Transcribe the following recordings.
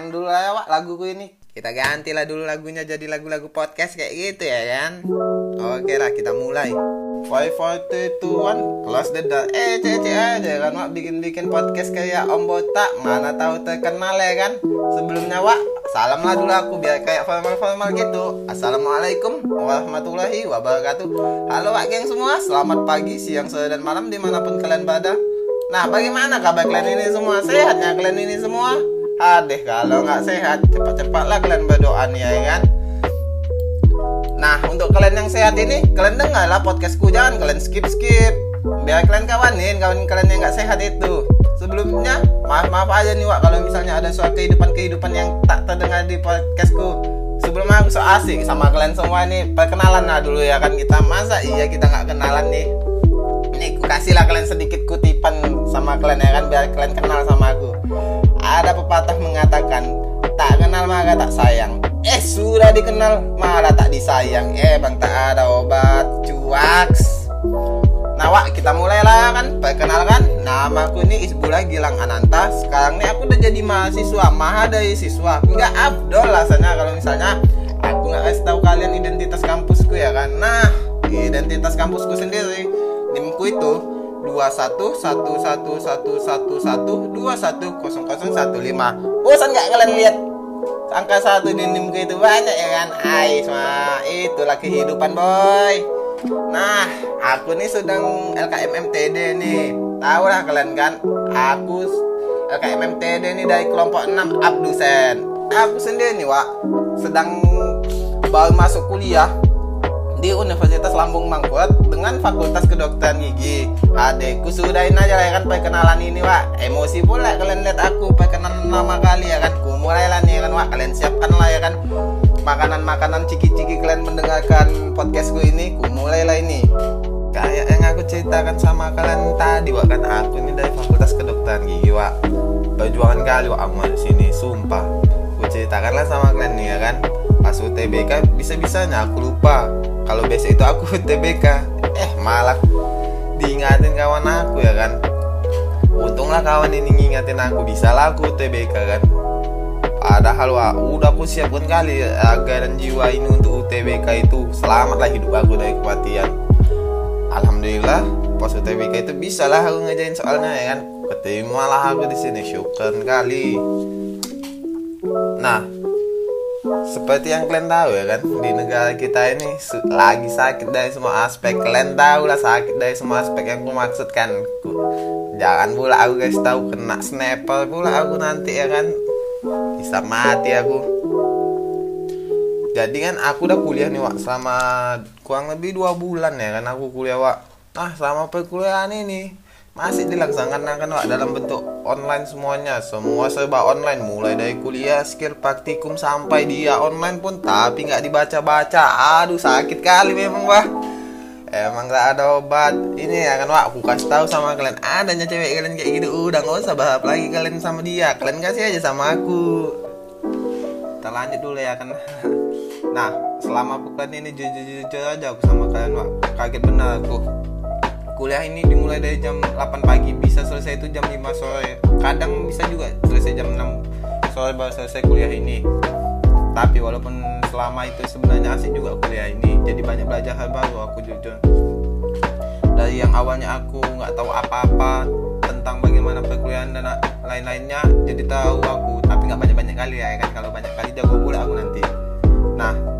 jangan dulu lah Wak laguku ini kita ganti lah dulu lagunya jadi lagu-lagu podcast kayak gitu ya kan oke lah kita mulai Five, four, three, two, one, close the door. Eh, cek aja kan, Wak bikin-bikin podcast kayak Om Botak, mana tahu terkenal ya kan? Sebelumnya, Wak, salam lah dulu aku biar kayak formal-formal gitu. Assalamualaikum warahmatullahi wabarakatuh. Halo, Wak geng semua, selamat pagi, siang, sore dan malam di mana pun kalian berada. Nah, bagaimana kabar kalian ini semua? Sehatnya kalian ini semua? Adeh, kalau nggak sehat, cepat-cepatlah kalian berdoa nih ya kan? Nah, untuk kalian yang sehat ini, kalian dengarlah podcastku, jangan kalian skip-skip. Biar kalian kawanin, kawan kalian yang nggak sehat itu. Sebelumnya, maaf-maaf aja nih, Wak, kalau misalnya ada suatu kehidupan-kehidupan yang tak terdengar di podcastku. Sebelumnya aku so asik sama kalian semua nih, perkenalan lah dulu ya kan kita. Masa iya kita nggak kenalan nih? Ini aku kasih lah kalian sedikit kutipan sama kalian ya kan, biar kalian kenal sama. Ada pepatah mengatakan, tak kenal maka tak sayang. Eh sudah dikenal malah tak disayang. Eh bang tak ada obat cuaks. Nah Wak kita mulailah kan. Perkenalkan nama aku ini Isbula Gilang Ananta. Sekarang nih aku udah jadi mahasiswa Mahadai siswa. Enggak Abdol rasanya kalau misalnya Aku nggak kasih tahu kalian identitas kampusku ya kan. Nah identitas kampusku sendiri Nimku itu dua satu satu satu satu satu satu dua satu kosong kosong satu lima. Bosan nggak kalian lihat? Angka satu di nim itu banyak ya kan? Hai semua itulah kehidupan boy. Nah aku nih sedang LKM MTD nih. Tahu lah kalian kan? Aku LKM MTD nih dari kelompok 6 abdusen. Aku sendiri nih Wak sedang baru masuk kuliah di Universitas Lambung Mangkurat dengan Fakultas Kedokteran Gigi. Adekku sudahin aja lah ya kan perkenalan ini, Wak. Emosi pula kalian lihat aku perkenalan nama kali ya kan. Ku mulailah nih ya kan, Wak. Kalian siapkan lah ya kan makanan-makanan ciki-ciki kalian mendengarkan podcastku ini. Ku mulailah ini. Kayak yang aku ceritakan sama kalian tadi, Wak kan aku ini dari Fakultas Kedokteran Gigi, Wak. Perjuangan kali, Wak, aku di sini, sumpah. Ku ceritakanlah sama kalian nih ya kan. Pas UTBK bisa-bisanya aku lupa. Kalau biasa itu aku UTBK eh malah diingatin kawan aku ya kan. Untunglah kawan ini ngingatin aku bisa lah aku UTBK kan. Padahal wah, udah aku siapkan kali agar dan jiwa ini untuk UTBK itu. Selamatlah hidup aku dari kematian. Alhamdulillah pas UTBK itu bisa lah aku ngejain soalnya ya kan. Keterimalah aku di sini syukur kali. Nah seperti yang kalian tahu ya kan di negara kita ini lagi sakit dari semua aspek. Kalian tahu lah sakit dari semua aspek yang aku maksudkan jangan pula aku guys tahu kena sniper pula aku nanti ya kan. Bisa mati aku. Jadi kan aku udah kuliah nih wak selama kurang lebih dua bulan ya kan aku kuliah wak. Nah selama perkuliahan ini masih dilaksanakan kan dalam bentuk online semuanya. Semua serba online mulai dari kuliah skill praktikum sampai dia online pun tapi nggak dibaca-baca. Aduh sakit kali memang wah emang nggak ada obat. Ini ya kan Wak aku kasih tahu sama kalian. Adanya cewek kalian kayak gitu udah nggak usah bahas lagi kalian sama dia. Kalian kasih aja sama aku. Kita lanjut dulu ya kan. Nah selama bukan ini jujur-jujur aja aku sama kalian Wak kaget benar aku kuliah ini dimulai dari jam 8 pagi bisa selesai itu jam 5 sore. Kadang bisa juga selesai jam 6 sore baru selesai kuliah ini. Tapi walaupun selama itu sebenarnya asik juga kuliah ini jadi banyak belajar hal baru aku jujur. Dari yang awalnya aku nggak tahu apa-apa tentang bagaimana perkuliahan dan lain-lainnya jadi tahu aku. Tapi nggak banyak-banyak kali ya kan? Kalau banyak kali jago pula aku nanti. Nah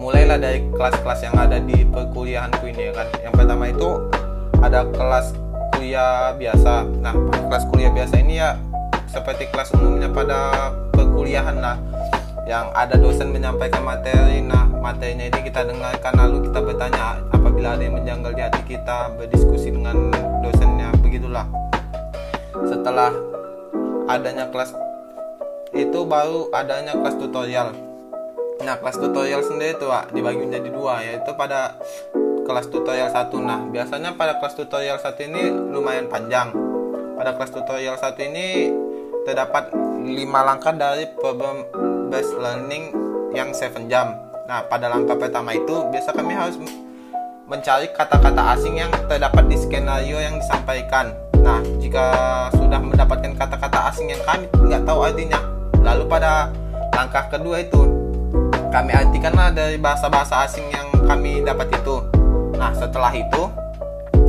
mulailah dari kelas-kelas yang ada di perkuliahanku ini ya kan? Yang pertama itu ada kelas kuliah biasa. Nah kelas kuliah biasa ini ya seperti kelas umumnya pada perkuliahan lah yang ada dosen menyampaikan materi. Nah materinya ini kita dengarkan lalu kita bertanya apabila ada yang menjanggal di hati kita berdiskusi dengan dosennya begitulah. Setelah adanya kelas itu baru adanya kelas tutorial Nah kelas tutorial sendiri tuh Wak, dibagi menjadi dua yaitu pada kelas tutorial satu. Nah biasanya pada kelas tutorial satu ini lumayan panjang. Pada kelas tutorial satu ini terdapat 5 langkah dari problem based learning yang 7 jam. Nah pada langkah pertama itu biasa kami harus mencari kata-kata asing yang terdapat di skenario yang disampaikan. Nah jika sudah mendapatkan kata-kata asing yang kami nggak tahu artinya lalu pada langkah kedua itu kami artikanlah dari bahasa-bahasa asing yang kami dapat itu. Nah setelah itu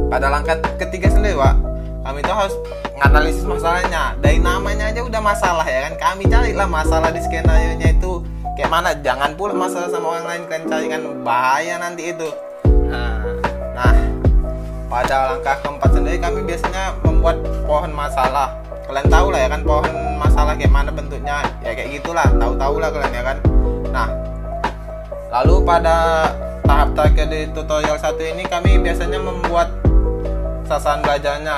pada langkah ketiga sendiri pak kami itu harus menganalisis masalahnya. Dari namanya aja udah masalah ya kan? Kami carilah masalah di skenario nya itu. Kayak mana? Jangan pula masalah sama orang lain kalian cari kan bahaya nanti itu. Nah, nah pada langkah keempat sendiri kami biasanya membuat pohon masalah. Kalian tahu lah ya kan pohon masalah kayak mana bentuknya. Ya kayak gitulah tahu-tahu lah kalian ya kan? Nah lalu pada tahap terakhir di tutorial satu ini kami biasanya membuat sasaran belajarnya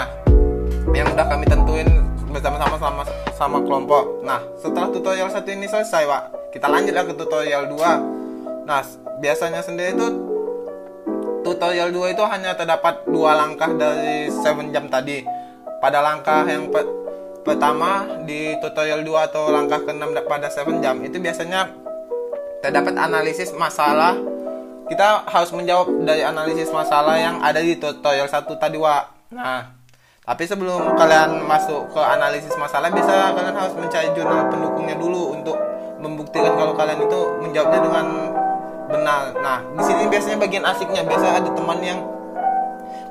yang udah kami tentuin bersama-sama sama sama kelompok. Nah setelah tutorial satu ini selesai pak kita lanjut ke tutorial 2 nah biasanya sendiri itu tutorial 2 itu hanya terdapat dua langkah dari 7 jam tadi. Pada langkah yang pe pertama di tutorial 2 atau langkah ke-6 pada 7 jam itu biasanya terdapat analisis masalah. Kita harus menjawab dari analisis masalah yang ada di tutorial 1 tadi Wak. Nah tapi sebelum kalian masuk ke analisis masalah bisa kalian harus mencari jurnal pendukungnya dulu untuk membuktikan kalau kalian itu menjawabnya dengan benar. Nah di sini biasanya bagian asiknya. Biasa ada teman yang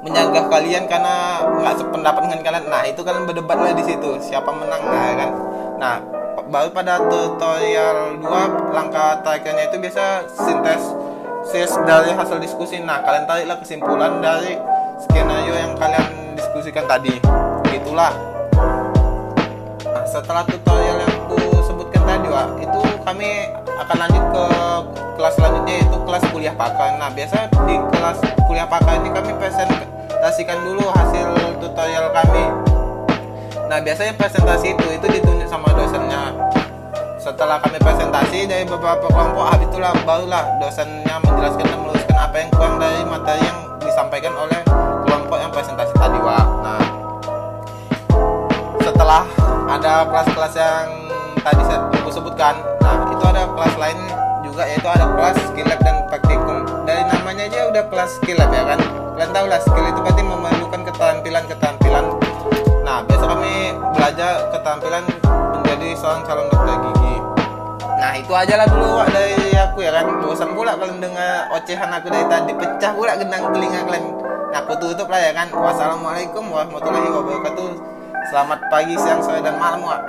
menjaga kalian karena nggak sependapat dengan kalian. Nah itu kalian berdebat lah di situ siapa menang nah kan? Nah baru pada tutorial 2 langkah terakhirnya itu biasa sintes sis dari hasil diskusi nah kalian tariklah kesimpulan dari skenario yang kalian diskusikan tadi itulah nah setelah tutorial yang aku sebutkan tadi Wak, itu kami akan lanjut ke kelas selanjutnya yaitu kelas kuliah pakar. Nah, biasa di kelas kuliah pakar ini kami presentasikan dulu hasil tutorial kami. Nah, biasanya presentasi itu itu ditunjuk sama dosennya. Setelah kami presentasi dari beberapa kelompok, habis itulah barulah dosennya menjelaskan dan meluruskan apa yang kurang dari materi yang disampaikan oleh kelompok yang presentasi tadi, Wak. Nah, setelah ada kelas-kelas yang tadi saya sebutkan, nah itu ada kelas lain juga yaitu ada kelas skill lab dan praktikum. Dari namanya aja udah kelas skill lab ya kan? Kalian tahu lah skill itu berarti memerlukan keterampilan keterampilan nah biasa kami belajar keterampilan menjadi seorang calon dokter gigi nah itu aja lah dulu Wak, dari aku ya kan. Bosan pula kalian dengar ocehan aku dari tadi. Pecah pula gendang telinga kalian. Nah aku tutup lah ya kan. Wassalamualaikum warahmatullahi wabarakatuh. Selamat pagi siang sore dan malam Wak.